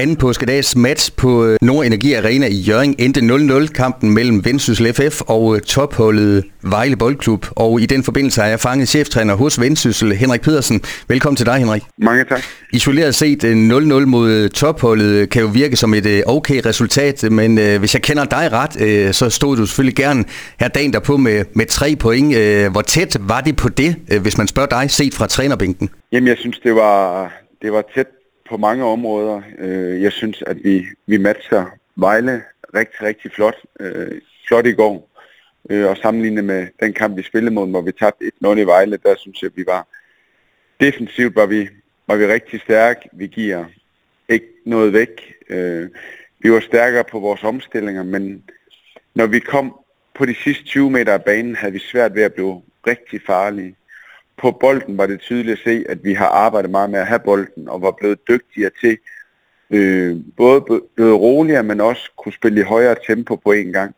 Anden påskedags match på øh, Nordenergi Arena i Jørgen endte 0-0 kampen mellem Vendsyssel FF og øh, topholdet Vejle Boldklub. Og i den forbindelse har jeg fanget cheftræner hos Vendsyssel, Henrik Pedersen. Velkommen til dig, Henrik. Mange tak. Isoleret set 0-0 øh, mod topholdet kan jo virke som et okay resultat, men hvis jeg kender dig ret, så stod du selvfølgelig gerne her dagen derpå med, med tre point. Hvor tæt var det på det, hvis man spørger dig, set fra trænerbænken? Jamen, jeg synes, det var, det var tæt på mange områder. Øh, jeg synes, at vi, vi matcher Vejle rigtig, rigtig flot. Øh, flot i går. Øh, og sammenlignet med den kamp, vi spillede mod, hvor vi tabte 1-0 i Vejle, der synes jeg, at vi var defensivt var vi, var vi rigtig stærke. Vi giver ikke noget væk. Øh, vi var stærkere på vores omstillinger, men når vi kom på de sidste 20 meter af banen, havde vi svært ved at blive rigtig farlige på bolden var det tydeligt at se, at vi har arbejdet meget med at have bolden, og var blevet dygtigere til øh, både blevet roligere, men også kunne spille i højere tempo på en gang.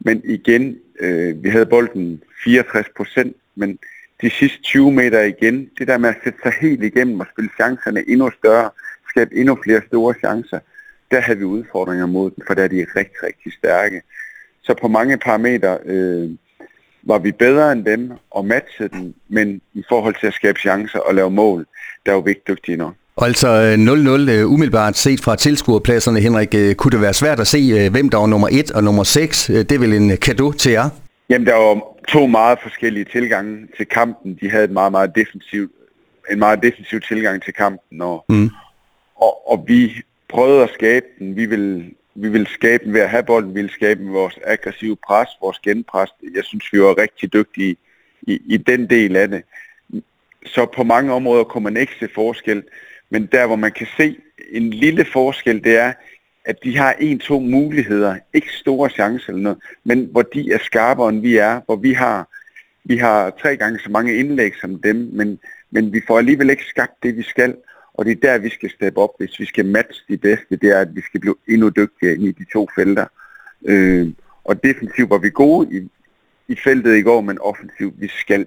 Men igen, øh, vi havde bolden 64 procent, men de sidste 20 meter igen, det der med at sætte sig helt igennem og spille chancerne endnu større, skabe endnu flere store chancer, der havde vi udfordringer mod dem, for der er de rigtig, rigtig stærke. Så på mange parametre øh, var vi bedre end dem og matchede dem, men i forhold til at skabe chancer og lave mål, der var vi ikke dygtige nok. Og altså 0-0 øh, umiddelbart set fra tilskuerpladserne, Henrik, øh, kunne det være svært at se, øh, hvem der var nummer 1 og nummer 6? Det er vel en kado til jer? Jamen, der var to meget forskellige tilgange til kampen. De havde et meget, meget defensiv, en meget defensiv tilgang til kampen, og, mm. og, og vi prøvede at skabe den. Vi ville vi vil skabe ved at have bolden, vi vil skabe vores aggressive pres, vores genpres. Jeg synes, vi var rigtig dygtige i, i den del af det. Så på mange områder kunne man ikke se forskel, men der hvor man kan se en lille forskel, det er, at de har en-to muligheder, ikke store chancer eller noget, men hvor de er skarpere end vi er, hvor vi har, vi har tre gange så mange indlæg som dem, men, men vi får alligevel ikke skabt det, vi skal. Og det er der, vi skal steppe op, hvis vi skal matche de bedste. Det er, at vi skal blive endnu dygtigere i de to felter. Øh, og defensivt var vi gode i, i feltet i går, men offensivt, vi skal,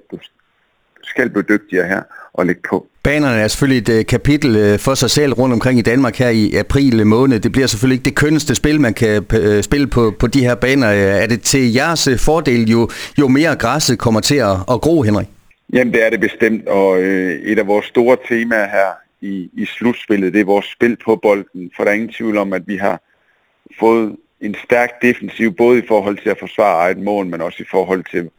skal blive dygtigere her og lægge på. Banerne er selvfølgelig et uh, kapitel uh, for sig selv rundt omkring i Danmark her i april måned. Det bliver selvfølgelig ikke det kønneste spil, man kan uh, spille på, på de her baner. Er det til jeres fordel, jo, jo mere græsset kommer til at, at gro, Henrik? Jamen det er det bestemt, og øh, et af vores store temaer her i, i slutspillet. Det er vores spil på bolden, for der er ingen tvivl om, at vi har fået en stærk defensiv, både i forhold til at forsvare eget mål, men også i forhold til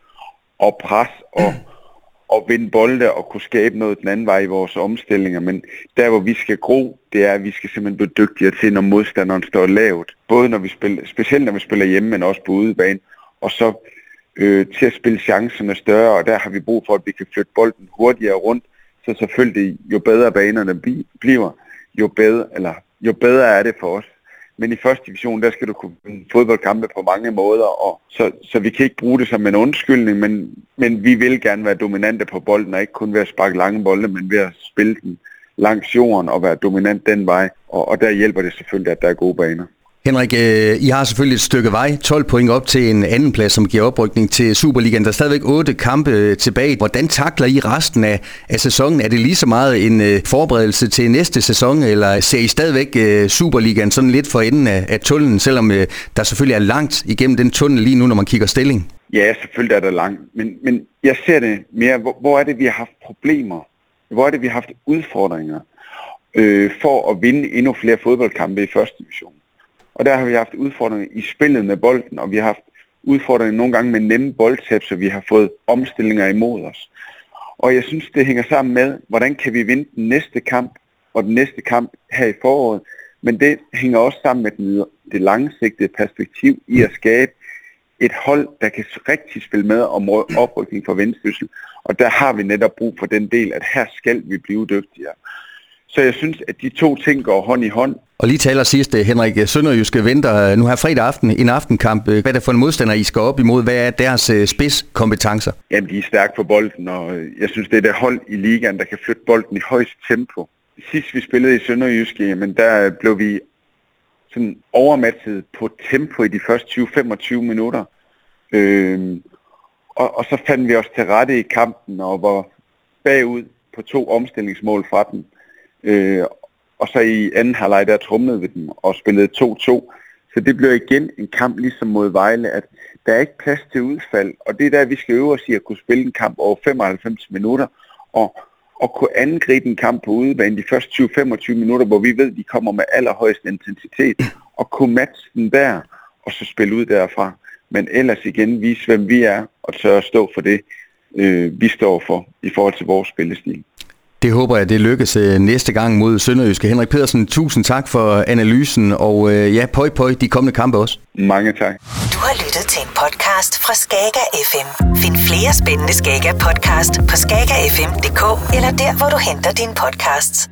at presse og, og vinde bolde og kunne skabe noget den anden vej i vores omstillinger. Men der, hvor vi skal gro, det er, at vi skal simpelthen blive dygtigere til, når modstanderen står lavt. Både når vi spiller, specielt når vi spiller hjemme, men også på udebane. Og så øh, til at spille chancerne større, og der har vi brug for, at vi kan flytte bolden hurtigere rundt, så selvfølgelig, jo bedre banerne bliver, jo bedre, eller, jo bedre er det for os. Men i første division, der skal du kunne fodboldkampe på mange måder, og så, så vi kan ikke bruge det som en undskyldning, men, men vi vil gerne være dominante på bolden, og ikke kun ved at sparke lange bolde, men ved at spille den langs jorden og være dominant den vej. Og, og der hjælper det selvfølgelig, at der er gode baner. Henrik, øh, I har selvfølgelig et stykke vej, 12 point op til en anden plads, som giver oprykning til Superligaen. Der er stadigvæk 8 kampe øh, tilbage. Hvordan takler I resten af, af sæsonen? Er det lige så meget en øh, forberedelse til næste sæson, eller ser I stadigvæk øh, Superligaen sådan lidt for enden af, af tunnelen, selvom øh, der selvfølgelig er langt igennem den tunnel lige nu, når man kigger stilling? Ja, selvfølgelig er der langt, men, men jeg ser det mere, hvor, hvor er det, vi har haft problemer? Hvor er det, vi har haft udfordringer øh, for at vinde endnu flere fodboldkampe i første division? Og der har vi haft udfordringer i spillet med bolden, og vi har haft udfordringer nogle gange med nemme boldtab, så vi har fået omstillinger imod os. Og jeg synes, det hænger sammen med, hvordan kan vi vinde den næste kamp, og den næste kamp her i foråret. Men det hænger også sammen med den, det langsigtede perspektiv i at skabe et hold, der kan rigtig spille med om oprykning for Vendsyssel. Og der har vi netop brug for den del, at her skal vi blive dygtigere. Så jeg synes, at de to ting går hånd i hånd. Og lige taler sidst, Henrik Sønderjyske venter nu her fredag aften en aftenkamp. Hvad er det for en modstander, I skal op imod? Hvad er deres øh, spidskompetencer? Jamen, de er stærke på bolden, og jeg synes, det er det hold i ligaen, der kan flytte bolden i højst tempo. Sidst vi spillede i Sønderjyske, men der blev vi sådan overmatchet på tempo i de første 20-25 minutter. Øhm, og, og så fandt vi os til rette i kampen og var bagud på to omstillingsmål fra den. Øh, og så i anden halvleg der trumlede vi dem og spillede 2-2. Så det blev igen en kamp ligesom mod Vejle, at der er ikke plads til udfald, og det er der, vi skal øve os i at kunne spille en kamp over 95 minutter, og, og kunne angribe en kamp på udebane de første 20-25 minutter, hvor vi ved, de kommer med allerhøjeste intensitet, og kunne matche den der, og så spille ud derfra. Men ellers igen vise, hvem vi er, og tør at stå for det, øh, vi står for i forhold til vores spillestil. Det håber jeg, det lykkes øh, næste gang mod Sønderjyske. Henrik Pedersen, tusind tak for analysen, og øh, ja, pøj pøj de kommende kampe også. Mange tak. Du har lyttet til en podcast fra Skager FM. Find flere spændende Skager podcast på skagerfm.dk eller der, hvor du henter dine podcasts.